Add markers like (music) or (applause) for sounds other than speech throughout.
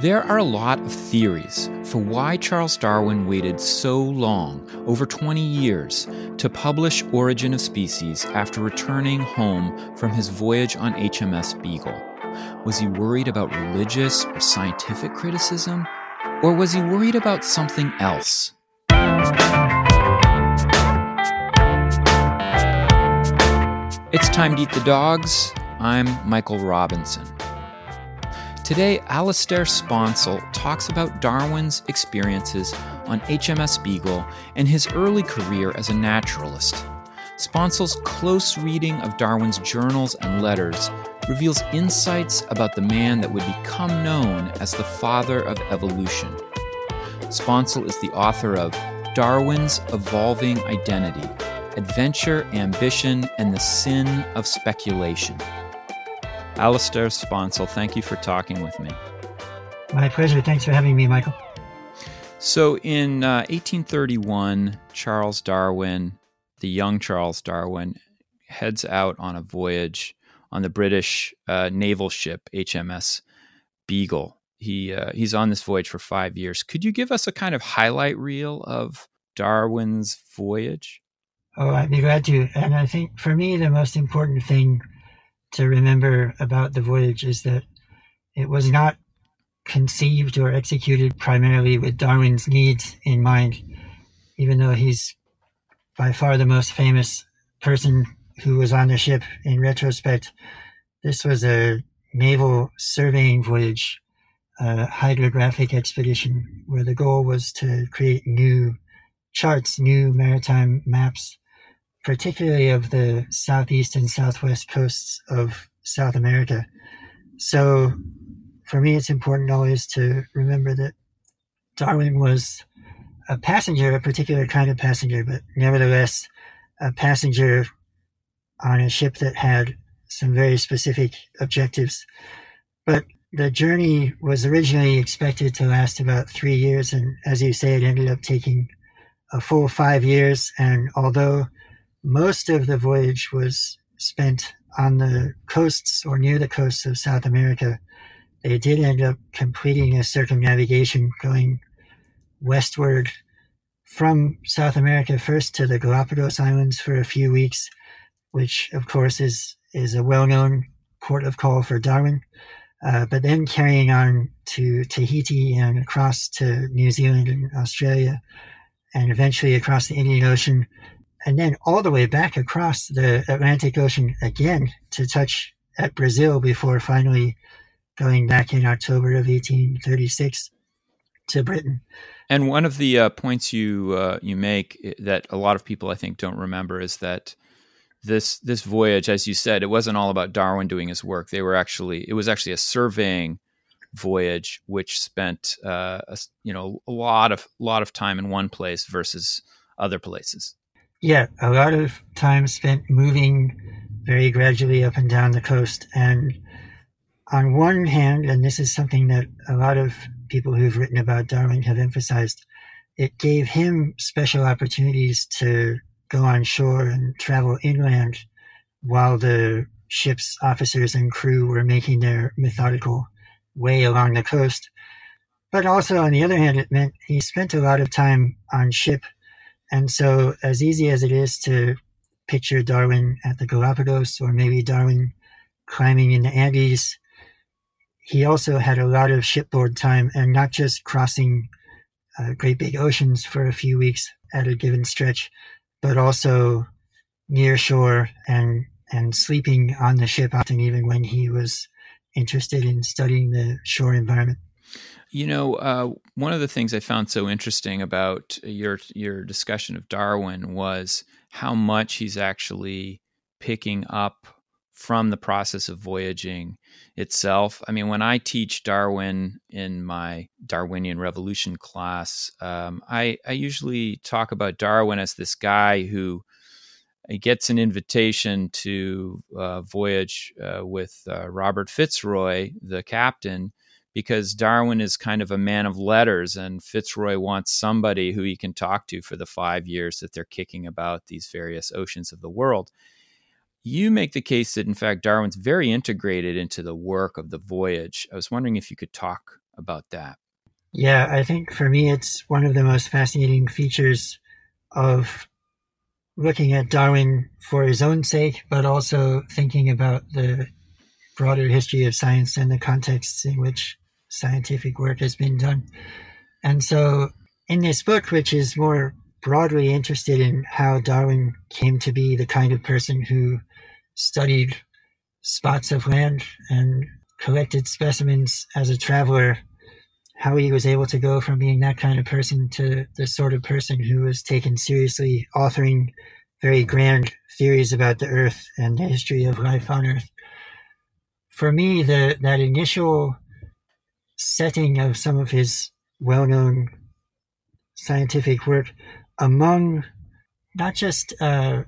There are a lot of theories for why Charles Darwin waited so long, over 20 years, to publish Origin of Species after returning home from his voyage on HMS Beagle. Was he worried about religious or scientific criticism? Or was he worried about something else? It's time to eat the dogs. I'm Michael Robinson. Today, Alistair Sponsel talks about Darwin's experiences on HMS Beagle and his early career as a naturalist. Sponsel's close reading of Darwin's journals and letters reveals insights about the man that would become known as the father of evolution. Sponsel is the author of Darwin's Evolving Identity Adventure, Ambition, and the Sin of Speculation. Alistair Sponsel, thank you for talking with me. My pleasure. Thanks for having me, Michael. So, in uh, 1831, Charles Darwin, the young Charles Darwin, heads out on a voyage on the British uh, naval ship HMS Beagle. He uh, he's on this voyage for five years. Could you give us a kind of highlight reel of Darwin's voyage? Oh, I'd be glad to. And I think for me, the most important thing to remember about the voyage is that it was not conceived or executed primarily with Darwin's needs in mind, even though he's by far the most famous person who was on the ship in retrospect. This was a naval surveying voyage, a hydrographic expedition, where the goal was to create new charts, new maritime maps particularly of the southeast and southwest coasts of South America. So for me, it's important always to remember that Darwin was a passenger, a particular kind of passenger, but nevertheless a passenger on a ship that had some very specific objectives. But the journey was originally expected to last about three years, and as you say, it ended up taking a full five years. And although most of the voyage was spent on the coasts or near the coasts of South America. They did end up completing a circumnavigation going westward from South America first to the Galapagos Islands for a few weeks, which of course is is a well-known port of call for Darwin. Uh, but then carrying on to Tahiti and across to New Zealand and Australia, and eventually across the Indian Ocean and then all the way back across the Atlantic Ocean again to touch at Brazil before finally going back in October of 1836 to Britain. And one of the uh, points you uh, you make that a lot of people I think don't remember is that this this voyage, as you said, it wasn't all about Darwin doing his work. They were actually it was actually a surveying voyage, which spent uh, a, you know a lot of lot of time in one place versus other places. Yeah, a lot of time spent moving very gradually up and down the coast. And on one hand, and this is something that a lot of people who've written about Darwin have emphasized, it gave him special opportunities to go on shore and travel inland while the ship's officers and crew were making their methodical way along the coast. But also, on the other hand, it meant he spent a lot of time on ship and so, as easy as it is to picture Darwin at the Galapagos or maybe Darwin climbing in the Andes, he also had a lot of shipboard time and not just crossing uh, great big oceans for a few weeks at a given stretch, but also near shore and and sleeping on the ship often even when he was interested in studying the shore environment. You know, uh, one of the things I found so interesting about your your discussion of Darwin was how much he's actually picking up from the process of voyaging itself. I mean, when I teach Darwin in my Darwinian Revolution class, um, I, I usually talk about Darwin as this guy who gets an invitation to uh, voyage uh, with uh, Robert Fitzroy, the captain, because Darwin is kind of a man of letters and Fitzroy wants somebody who he can talk to for the five years that they're kicking about these various oceans of the world. You make the case that, in fact, Darwin's very integrated into the work of the voyage. I was wondering if you could talk about that? Yeah, I think for me, it's one of the most fascinating features of looking at Darwin for his own sake, but also thinking about the broader history of science and the contexts in which scientific work has been done. And so, in this book, which is more broadly interested in how Darwin came to be the kind of person who studied spots of land and collected specimens as a traveler, how he was able to go from being that kind of person to the sort of person who was taken seriously, authoring very grand theories about the Earth and the history of life on Earth. For me, the that initial setting of some of his well-known scientific work among not just uh,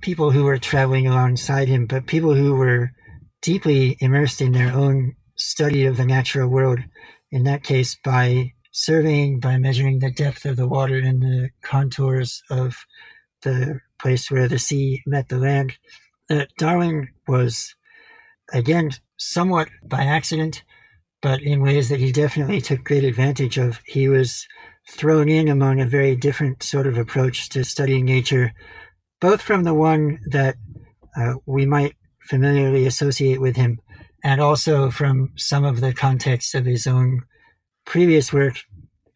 people who were traveling alongside him, but people who were deeply immersed in their own study of the natural world. In that case, by surveying, by measuring the depth of the water and the contours of the place where the sea met the land. Uh, Darwin was, again, somewhat by accident, but in ways that he definitely took great advantage of. He was thrown in among a very different sort of approach to studying nature, both from the one that uh, we might familiarly associate with him, and also from some of the context of his own previous work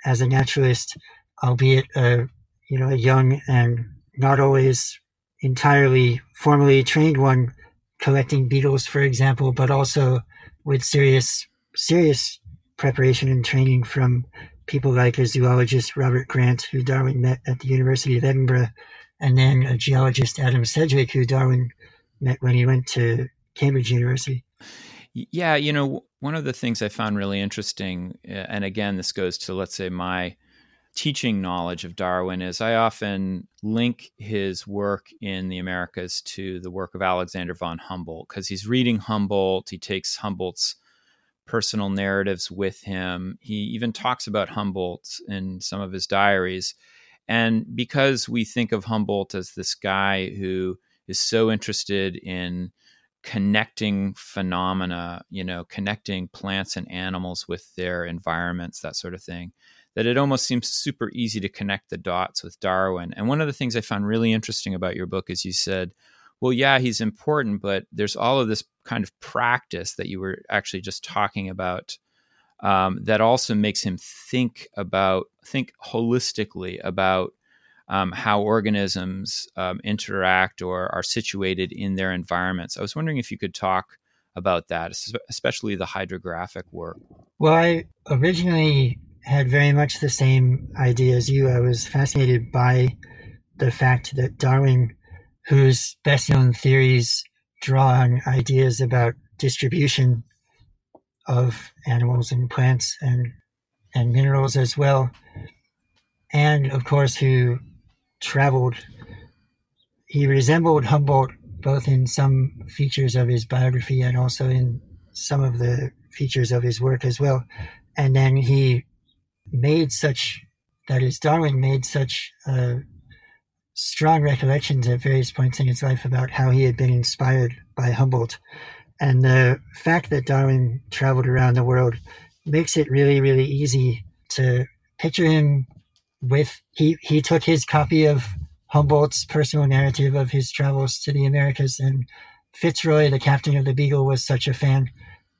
as a naturalist, albeit a you know a young and not always entirely formally trained one, collecting beetles, for example, but also with serious serious preparation and training from people like a zoologist, Robert Grant, who Darwin met at the University of Edinburgh, and then a geologist, Adam Sedgwick, who Darwin met when he went to Cambridge University. Yeah, you know, one of the things I found really interesting, uh, and again, this goes to, let's say, my teaching knowledge of Darwin, is I often link his work in the Americas to the work of Alexander von Humboldt, because he's reading Humboldt, he takes Humboldt's personal narratives with him. He even talks about Humboldt in some of his diaries. And because we think of Humboldt as this guy who is so interested in connecting phenomena, you know, connecting plants and animals with their environments, that sort of thing, that it almost seems super easy to connect the dots with Darwin. And one of the things I found really interesting about your book is you said, well, yeah, he's important, but there's all of this kind of practice that you were actually just talking about um, that also makes him think about, think holistically about um, how organisms um, interact or are situated in their environments. I was wondering if you could talk about that, especially the hydrographic work. Well, I originally had very much the same idea as you. I was fascinated by the fact that Darwin whose best known theories draw on ideas about distribution of animals and plants and and minerals as well. And of course, who traveled. He resembled Humboldt both in some features of his biography and also in some of the features of his work as well. And then he made such, that is, Darwin made such uh, strong recollections at various points in his life about how he had been inspired by Humboldt. And the fact that Darwin traveled around the world makes it really, really easy to picture him with he he took his copy of Humboldt's personal narrative of his travels to the Americas and Fitzroy, the captain of the Beagle, was such a fan.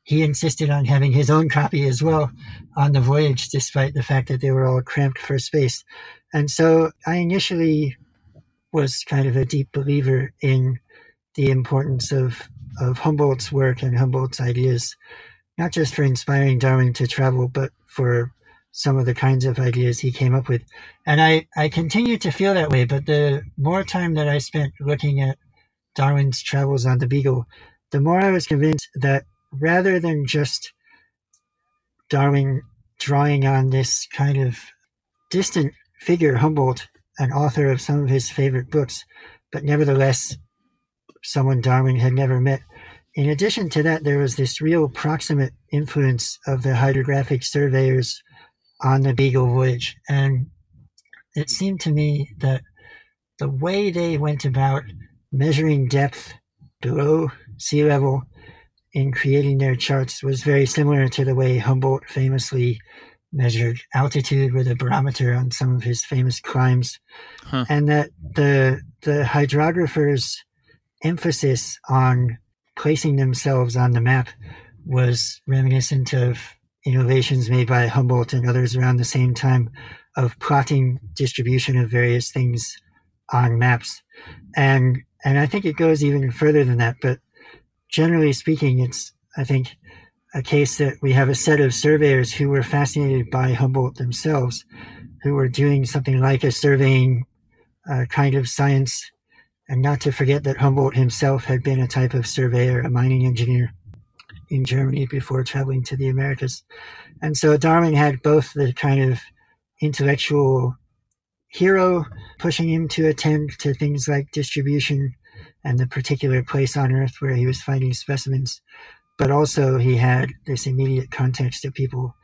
He insisted on having his own copy as well on the voyage, despite the fact that they were all cramped for space. And so I initially was kind of a deep believer in the importance of, of Humboldt's work and Humboldt's ideas, not just for inspiring Darwin to travel, but for some of the kinds of ideas he came up with. And I, I continue to feel that way, but the more time that I spent looking at Darwin's travels on the Beagle, the more I was convinced that rather than just Darwin drawing on this kind of distant figure, Humboldt, an author of some of his favorite books, but nevertheless someone Darwin had never met. In addition to that, there was this real proximate influence of the hydrographic surveyors on the Beagle voyage. And it seemed to me that the way they went about measuring depth below sea level in creating their charts was very similar to the way Humboldt famously measured altitude with a barometer on some of his famous climbs, huh. and that the the hydrographers' emphasis on placing themselves on the map was reminiscent of innovations made by Humboldt and others around the same time of plotting distribution of various things on maps. And and I think it goes even further than that, but generally speaking, it's I think a case that we have a set of surveyors who were fascinated by Humboldt themselves, who were doing something like a surveying uh, kind of science, and not to forget that Humboldt himself had been a type of surveyor, a mining engineer in Germany before traveling to the Americas. And so Darwin had both the kind of intellectual hero pushing him to attend to things like distribution and the particular place on Earth where he was finding specimens, but also he had this immediate context of people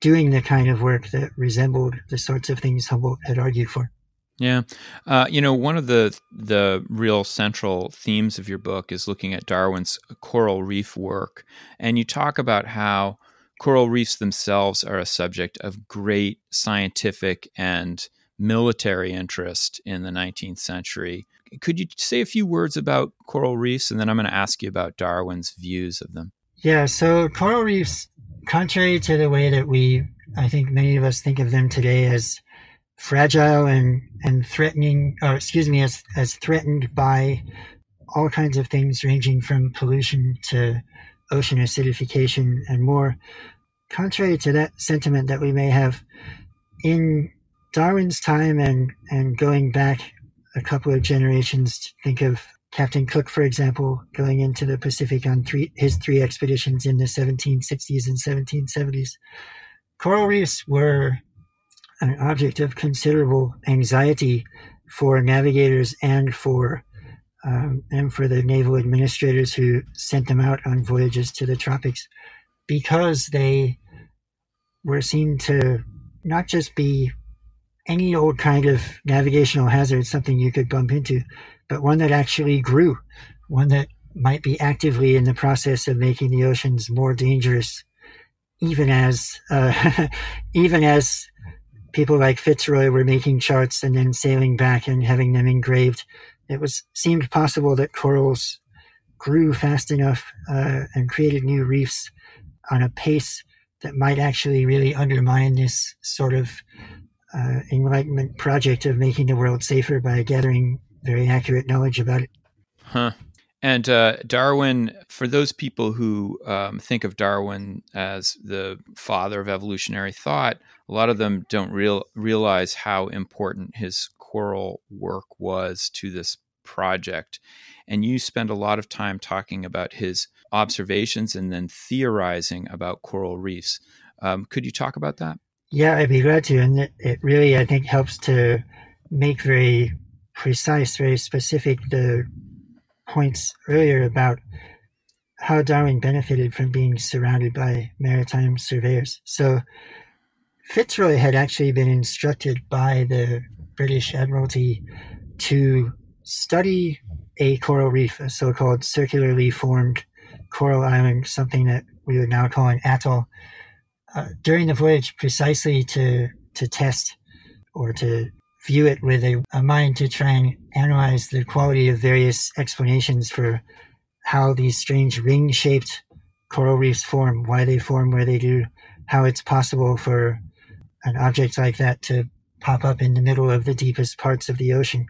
doing the kind of work that resembled the sorts of things Humboldt had argued for. Yeah, uh, you know, one of the the real central themes of your book is looking at Darwin's coral reef work, and you talk about how coral reefs themselves are a subject of great scientific and military interest in the 19th century. Could you say a few words about coral reefs, and then I'm going to ask you about Darwin's views of them? Yeah, so coral reefs, contrary to the way that we, I think many of us think of them today as fragile and, and threatening, or excuse me, as, as threatened by all kinds of things ranging from pollution to ocean acidification and more. Contrary to that sentiment that we may have in Darwin's time and, and going back a couple of generations, to think of Captain Cook, for example, going into the Pacific on three, his three expeditions in the 1760s and 1770s. Coral reefs were an object of considerable anxiety for navigators and for um, and for the naval administrators who sent them out on voyages to the tropics because they were seen to not just be any old kind of navigational hazard, something you could bump into, but one that actually grew, one that might be actively in the process of making the oceans more dangerous, even as uh, (laughs) even as people like Fitzroy were making charts and then sailing back and having them engraved. It was seemed possible that corals grew fast enough uh, and created new reefs on a pace that might actually really undermine this sort of uh, Enlightenment project of making the world safer by gathering very accurate knowledge about it. Huh. And uh, Darwin, for those people who um, think of Darwin as the father of evolutionary thought, a lot of them don't real, realize how important his coral work was to this project. And you spend a lot of time talking about his observations and then theorizing about coral reefs. Um, could you talk about that? Yeah, I'd be glad to. And it, it really, I think, helps to make very precise, very specific the points earlier about how Darwin benefited from being surrounded by maritime surveyors. So Fitzroy had actually been instructed by the British Admiralty to study a coral reef, a so called circularly formed coral island, something that we would now call an atoll, uh, during the voyage precisely to, to test or to view it with a, a mind to try and analyze the quality of various explanations for how these strange ring shaped coral reefs form, why they form where they do, how it's possible for an object like that to pop up in the middle of the deepest parts of the ocean.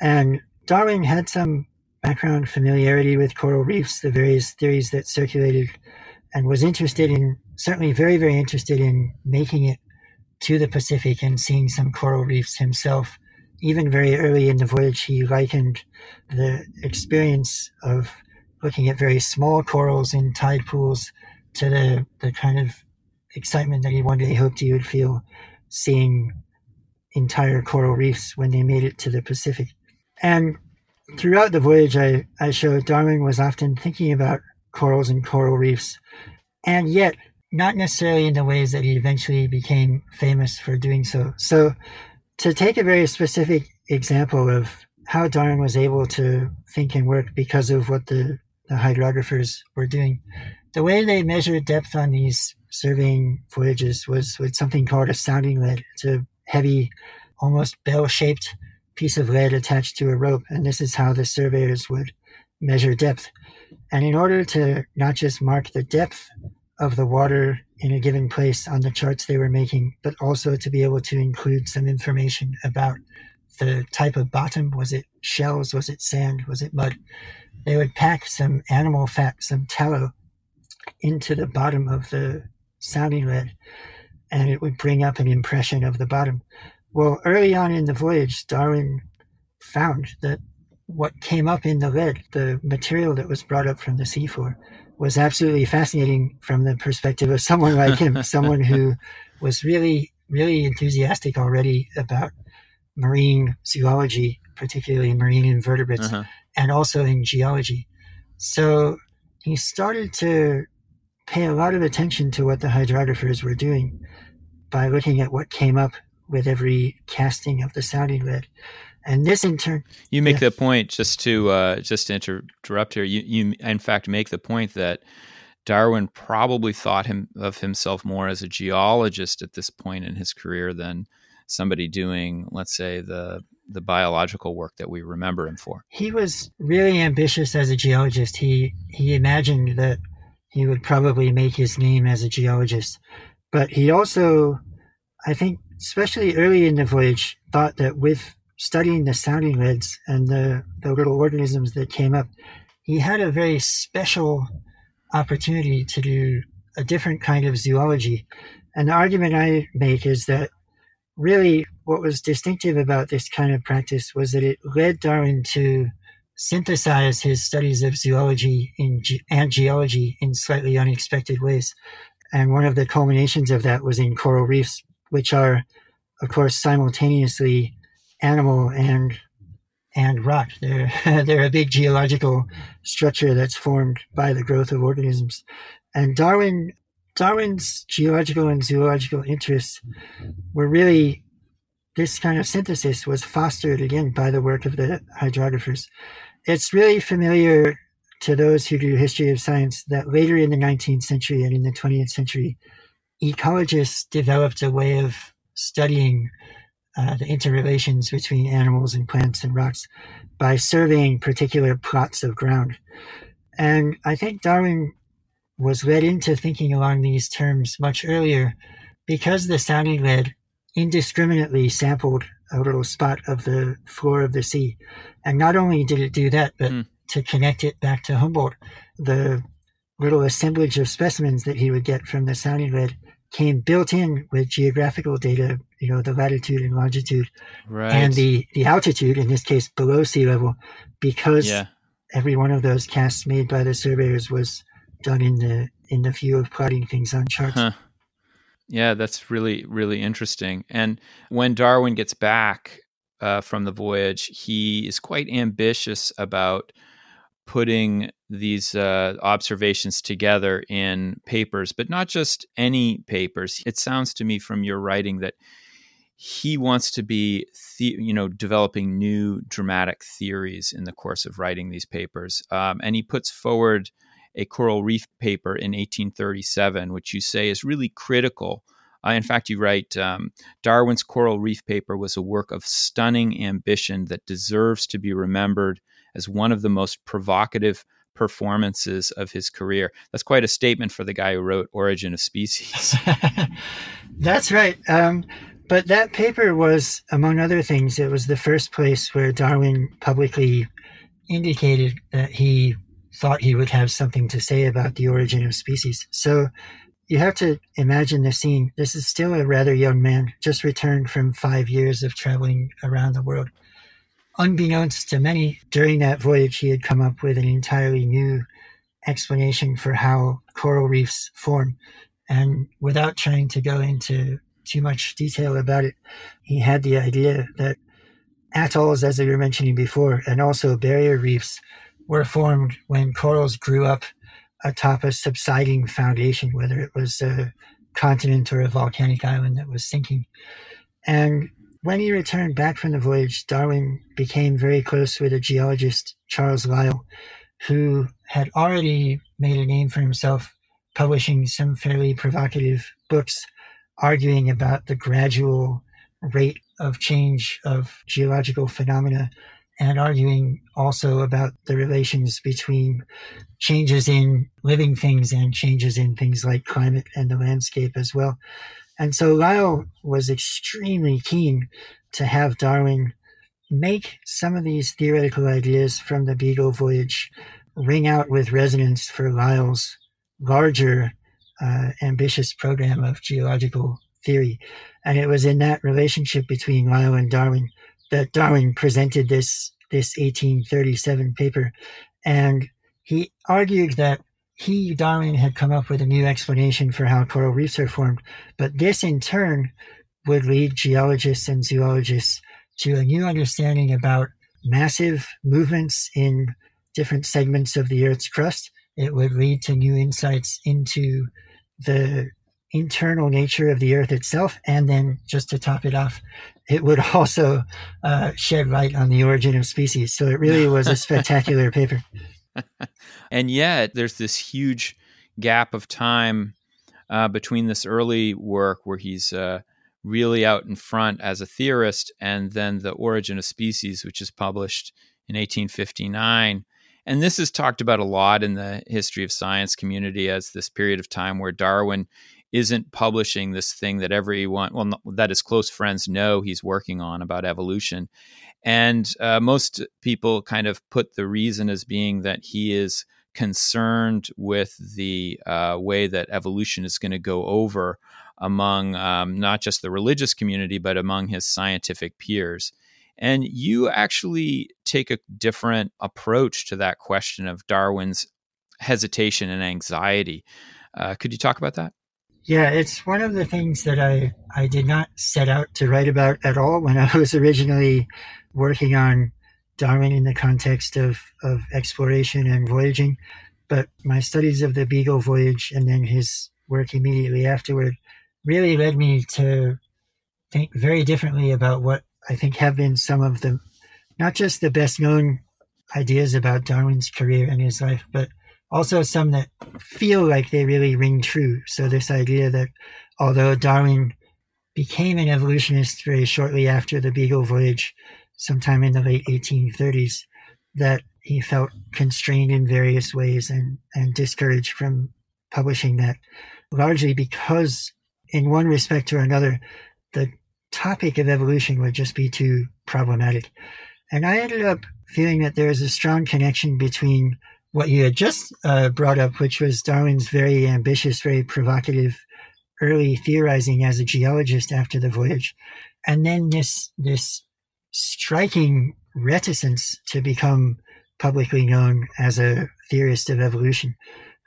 And Darwin had some background familiarity with coral reefs, the various theories that circulated, and was interested in, certainly very, very interested in making it to the Pacific and seeing some coral reefs himself. Even very early in the voyage, he likened the experience of looking at very small corals in tide pools to the, the kind of excitement that he one day hoped he would feel seeing entire coral reefs when they made it to the Pacific. And throughout the voyage, I, I showed Darwin was often thinking about corals and coral reefs, and yet not necessarily in the ways that he eventually became famous for doing so. So, to take a very specific example of how Darwin was able to think and work because of what the, the hydrographers were doing. The way they measured depth on these surveying voyages was with something called a sounding lead. It's a heavy, almost bell shaped piece of lead attached to a rope, and this is how the surveyors would measure depth. And in order to not just mark the depth of the water in a given place on the charts they were making, but also to be able to include some information about the type of bottom. Was it shells? Was it sand? Was it mud? They would pack some animal fat, some tallow, into the bottom of the sounding lead, and it would bring up an impression of the bottom. Well, early on in the voyage, Darwin found that what came up in the lead, the material that was brought up from the seafloor, was absolutely fascinating from the perspective of someone like him, (laughs) someone who was really, really enthusiastic already about marine zoology, particularly marine invertebrates, uh-huh. and also in geology. So he started to pay a lot of attention to what the hydrographers were doing by looking at what came up with every casting of the sounding lead. And this in turn, you make yeah. the point just to uh, just to interrupt here. You you in fact make the point that Darwin probably thought him of himself more as a geologist at this point in his career than somebody doing, let's say, the the biological work that we remember him for. He was really ambitious as a geologist. He he imagined that he would probably make his name as a geologist, but he also, I think, especially early in the voyage, thought that with studying the sounding leads and the, the little organisms that came up, he had a very special opportunity to do a different kind of zoology. And the argument I make is that really what was distinctive about this kind of practice was that it led Darwin to synthesize his studies of zoology in ge- and geology in slightly unexpected ways. And one of the culminations of that was in coral reefs, which are, of course, simultaneously animal and and rock. They're (laughs) they're a big geological structure that's formed by the growth of organisms. And Darwin Darwin's geological and zoological interests were really this kind of synthesis was fostered again by the work of the hydrographers. It's really familiar to those who do history of science that later in the 19th century and in the 20th century, ecologists developed a way of studying uh, the interrelations between animals and plants and rocks by surveying particular plots of ground. And I think Darwin was led into thinking along these terms much earlier because the sounding lead indiscriminately sampled a little spot of the floor of the sea. And not only did it do that, but mm. to connect it back to Humboldt, the little assemblage of specimens that he would get from the sounding lead came built in with geographical data, you know, the latitude and longitude right. and the, the altitude, in this case below sea level, because yeah. every one of those casts made by the surveyors was done in the in the view of plotting things on charts. Huh. Yeah, that's really, really interesting. And when Darwin gets back uh, from the voyage, he is quite ambitious about putting these uh, observations together in papers, but not just any papers. It sounds to me from your writing that he wants to be, the, you know, developing new dramatic theories in the course of writing these papers, um, and he puts forward a coral reef paper in 1837, which you say is really critical. Uh, in fact, you write um, Darwin's coral reef paper was a work of stunning ambition that deserves to be remembered as one of the most provocative performances of his career. That's quite a statement for the guy who wrote Origin of Species. (laughs) That's right. Um, but that paper was, among other things, it was the first place where Darwin publicly indicated that he thought he would have something to say about the origin of species. So you have to imagine the scene. This is still a rather young man, just returned from five years of traveling around the world. Unbeknownst to many, during that voyage, he had come up with an entirely new explanation for how coral reefs form. And without trying to go into too much detail about it, he had the idea that atolls, as we were mentioning before, and also barrier reefs were formed when corals grew up atop a subsiding foundation, whether it was a continent or a volcanic island that was sinking. And when he returned back from the voyage, Darwin became very close with a geologist, Charles Lyell, who had already made a name for himself publishing some fairly provocative books arguing about the gradual rate of change of geological phenomena and arguing also about the relations between changes in living things and changes in things like climate and the landscape as well. And so Lyell was extremely keen to have Darwin make some of these theoretical ideas from the Beagle voyage ring out with resonance for Lyell's larger, uh, ambitious program of geological theory. And it was in that relationship between Lyell and Darwin that Darwin presented this, this 1837 paper. And he argued that he, Darwin, had come up with a new explanation for how coral reefs are formed. But this in turn would lead geologists and zoologists to a new understanding about massive movements in different segments of the Earth's crust. It would lead to new insights into the internal nature of the Earth itself. And then, just to top it off, it would (laughs) also uh, shed light on the origin of species. So it really was a (laughs) spectacular paper. (laughs) and yet, there's this huge gap of time uh, between this early work where he's uh, really out in front as a theorist, and then The Origin of Species, which is published in 1859. And this is talked about a lot in the history of science community as this period of time where Darwin isn't publishing this thing that everyone, well, that his close friends know he's working on about evolution. And uh, most people kind of put the reason as being that he is concerned with the uh, way that evolution is going to go over among um, not just the religious community, but among his scientific peers. And you actually take a different approach to that question of Darwin's hesitation and anxiety. Uh, could you talk about that? Yeah, it's one of the things that I, I did not set out to write about at all when I was originally working on Darwin in the context of, of exploration and voyaging. But my studies of the Beagle voyage and then his work immediately afterward really led me to think very differently about what I think have been some of the, not just the best known ideas about Darwin's career and his life, but also some that feel like they really ring true. So this idea that although Darwin became an evolutionist very shortly after the Beagle voyage, sometime in the late 1830s, that he felt constrained in various ways and, and discouraged from publishing that, largely because in one respect or another, the topic of evolution would just be too problematic. And I ended up feeling that there is a strong connection between what you had just uh, brought up, which was Darwin's very ambitious, very provocative early theorizing as a geologist after the voyage, and then this this striking reticence to become publicly known as a theorist of evolution.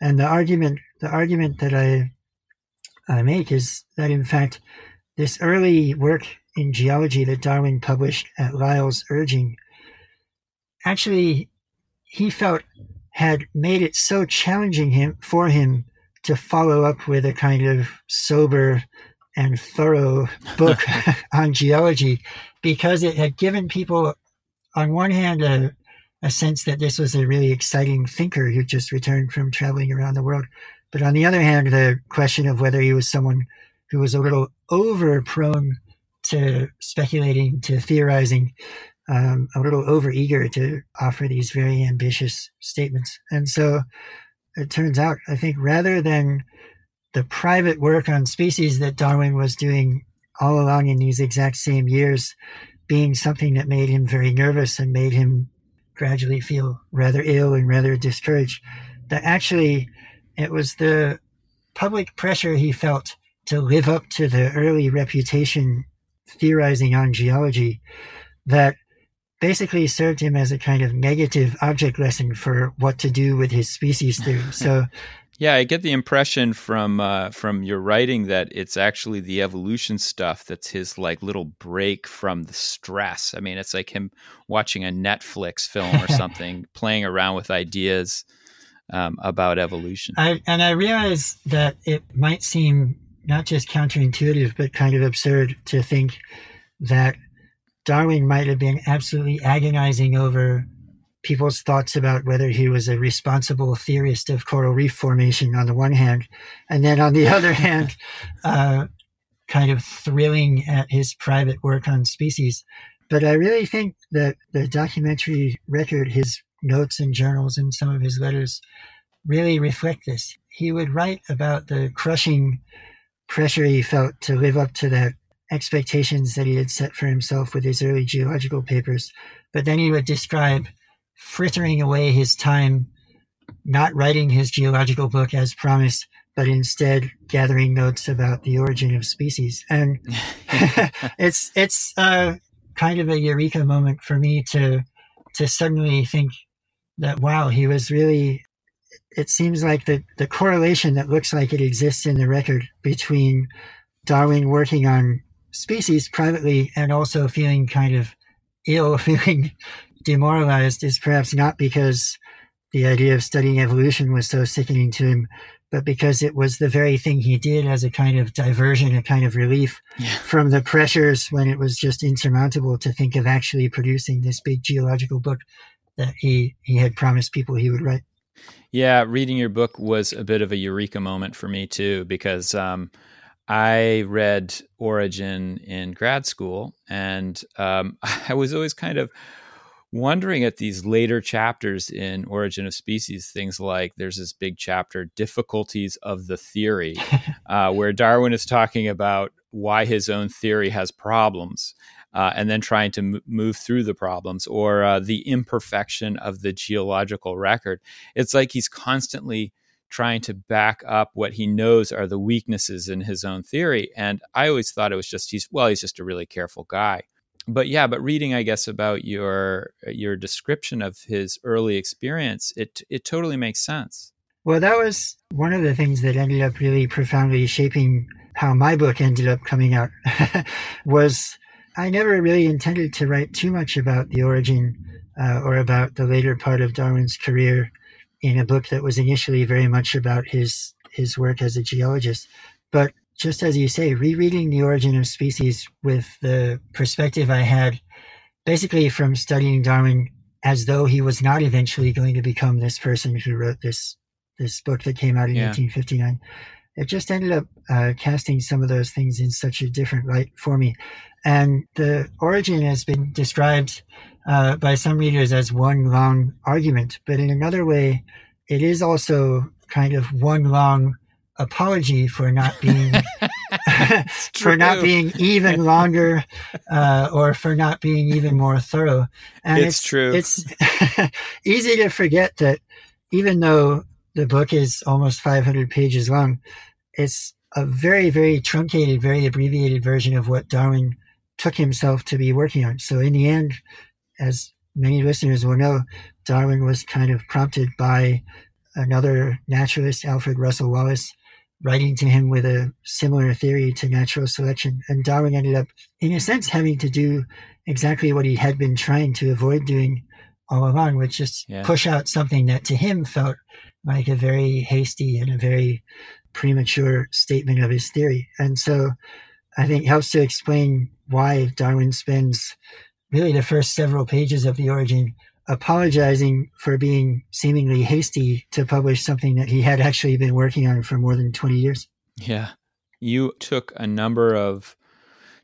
And the argument the argument that I I make is that in fact this early work in geology that Darwin published at Lyell's urging actually he felt had made it so challenging him for him to follow up with a kind of sober and thorough book (laughs) (laughs) on geology because it had given people on one hand a, a sense that this was a really exciting thinker who just returned from traveling around the world but on the other hand, the question of whether he was someone who was a little over prone to speculating, to theorizing, um, a little over eager to offer these very ambitious statements. And so it turns out, I think, rather than the private work on species that Darwin was doing all along in these exact same years being something that made him very nervous and made him gradually feel rather ill and rather discouraged, that actually it was the public pressure he felt to live up to the early reputation theorizing on geology that basically served him as a kind of negative object lesson for what to do with his species theory. So (laughs) yeah, I get the impression from uh, from your writing that it's actually the evolution stuff that's his like little break from the stress. I mean, it's like him watching a Netflix film or (laughs) something, playing around with ideas um, about evolution. I, and I realize that it might seem not just counterintuitive, but kind of absurd to think that Darwin might have been absolutely agonizing over people's thoughts about whether he was a responsible theorist of coral reef formation on the one hand, and then on the (laughs) other hand, uh, kind of thrilling at his private work on species. But I really think that the documentary record, his notes and journals and some of his letters, really reflect this. He would write about the crushing pressure he felt to live up to the expectations that he had set for himself with his early geological papers. But then he would describe frittering away his time, not writing his geological book as promised, but instead gathering notes about the origin of species. And (laughs) it's it's uh, kind of a eureka moment for me to to suddenly think that wow, he was really. It seems like the the correlation that looks like it exists in the record between Darwin working on species privately and also feeling kind of ill, (laughs) feeling demoralized is perhaps not because the idea of studying evolution was so sickening to him, but because it was the very thing he did as a kind of diversion, a kind of relief yeah. from the pressures when it was just insurmountable to think of actually producing this big geological book that he, he had promised people he would write. Yeah, reading your book was a bit of a eureka moment for me too, because um, I read Origin in grad school, and um, (laughs) I was always kind of wondering at these later chapters in Origin of Species, things like there's this big chapter, Difficulties of the Theory, (laughs) uh, where Darwin is talking about why his own theory has problems. Uh, and then trying to m- move through the problems, or uh, the imperfection of the geological record. It's like he's constantly trying to back up what he knows are the weaknesses in his own theory. And I always thought it was just he's well, he's just a really careful guy but yeah, but reading, I guess, about your your description of his early experience, it it totally makes sense. Well, that was one of the things that ended up really profoundly shaping how my book ended up coming out. (laughs) was I never really intended to write too much about the origin uh, or about the later part of Darwin's career in a book that was initially very much about his his work as a geologist. But just as you say, rereading The Origin of Species with the perspective I had basically from studying Darwin as though he was not eventually going to become this person who wrote this this book that came out in yeah. 1859. It just ended up uh, casting some of those things in such a different light for me. And the origin has been described uh, by some readers as one long argument, but in another way, it is also kind of one long apology for not being (laughs) (laughs) for not being even longer uh, or for not being even more thorough. And it's, it's true. It's (laughs) easy to forget that even though the book is almost 500 pages long, it's a very, very truncated, very abbreviated version of what Darwin took himself to be working on. So in the end, as many listeners will know, Darwin was kind of prompted by another naturalist, Alfred Russel Wallace, writing to him with a similar theory to natural selection. And Darwin ended up, in a sense, having to do exactly what he had been trying to avoid doing all along, which is yeah. push out something that to him felt like a very hasty and a very premature statement of his theory. And so I think helps to explain why Darwin spends really the first several pages of the origin apologizing for being seemingly hasty to publish something that he had actually been working on for more than 20 years. Yeah. You took a number of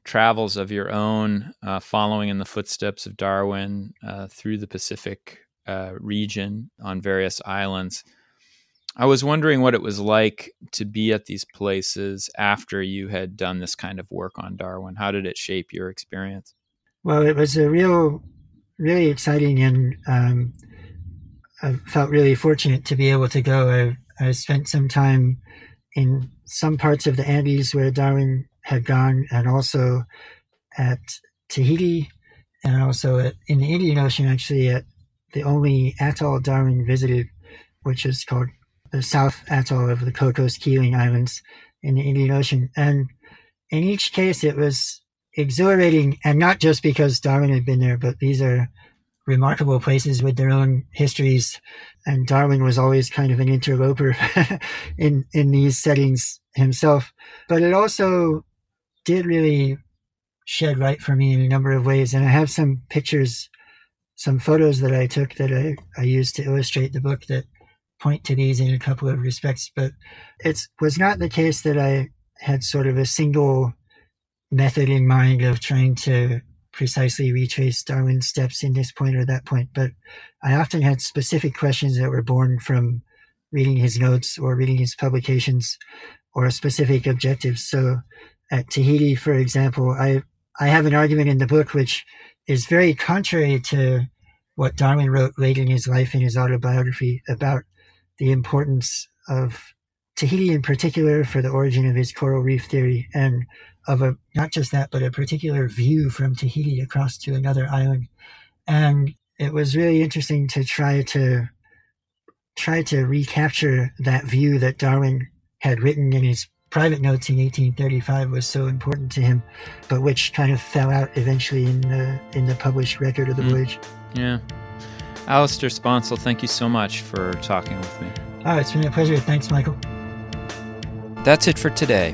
travels of your own, uh, following in the footsteps of Darwin uh, through the Pacific uh, region on various islands. I was wondering what it was like to be at these places after you had done this kind of work on Darwin. How did it shape your experience? Well, it was a real really exciting, and um, I felt really fortunate to be able to go. I, I spent some time in some parts of the Andes where Darwin had gone, and also at Tahiti, and also at, in the Indian Ocean, actually at the only atoll Darwin visited, which is called the South Atoll of the Cocos Keeling Islands in the Indian Ocean. And in each case, it was exhilarating, and not just because Darwin had been there, but these are remarkable places with their own histories. And Darwin was always kind of an interloper (laughs) in in these settings himself. But it also did really shed light for me in a number of ways. And I have some pictures some photos that I took that I, I used to illustrate the book that point to these in a couple of respects. But it was not the case that I had sort of a single method in mind of trying to precisely retrace Darwin's steps in this point or that point. But I often had specific questions that were born from reading his notes or reading his publications or specific objectives. So at Tahiti, for example, I, I have an argument in the book which is very contrary to what Darwin wrote late in his life in his autobiography about the importance of Tahiti in particular for the origin of his coral reef theory and of a not just that but a particular view from Tahiti across to another island and it was really interesting to try to try to recapture that view that Darwin had written in his private notes in 1835 was so important to him, but which kind of fell out eventually in the in the published record of the mm. voyage. Yeah. Alistair Sponsel, thank you so much for talking with me. Oh, it's been a pleasure. Thanks, Michael. That's it for today.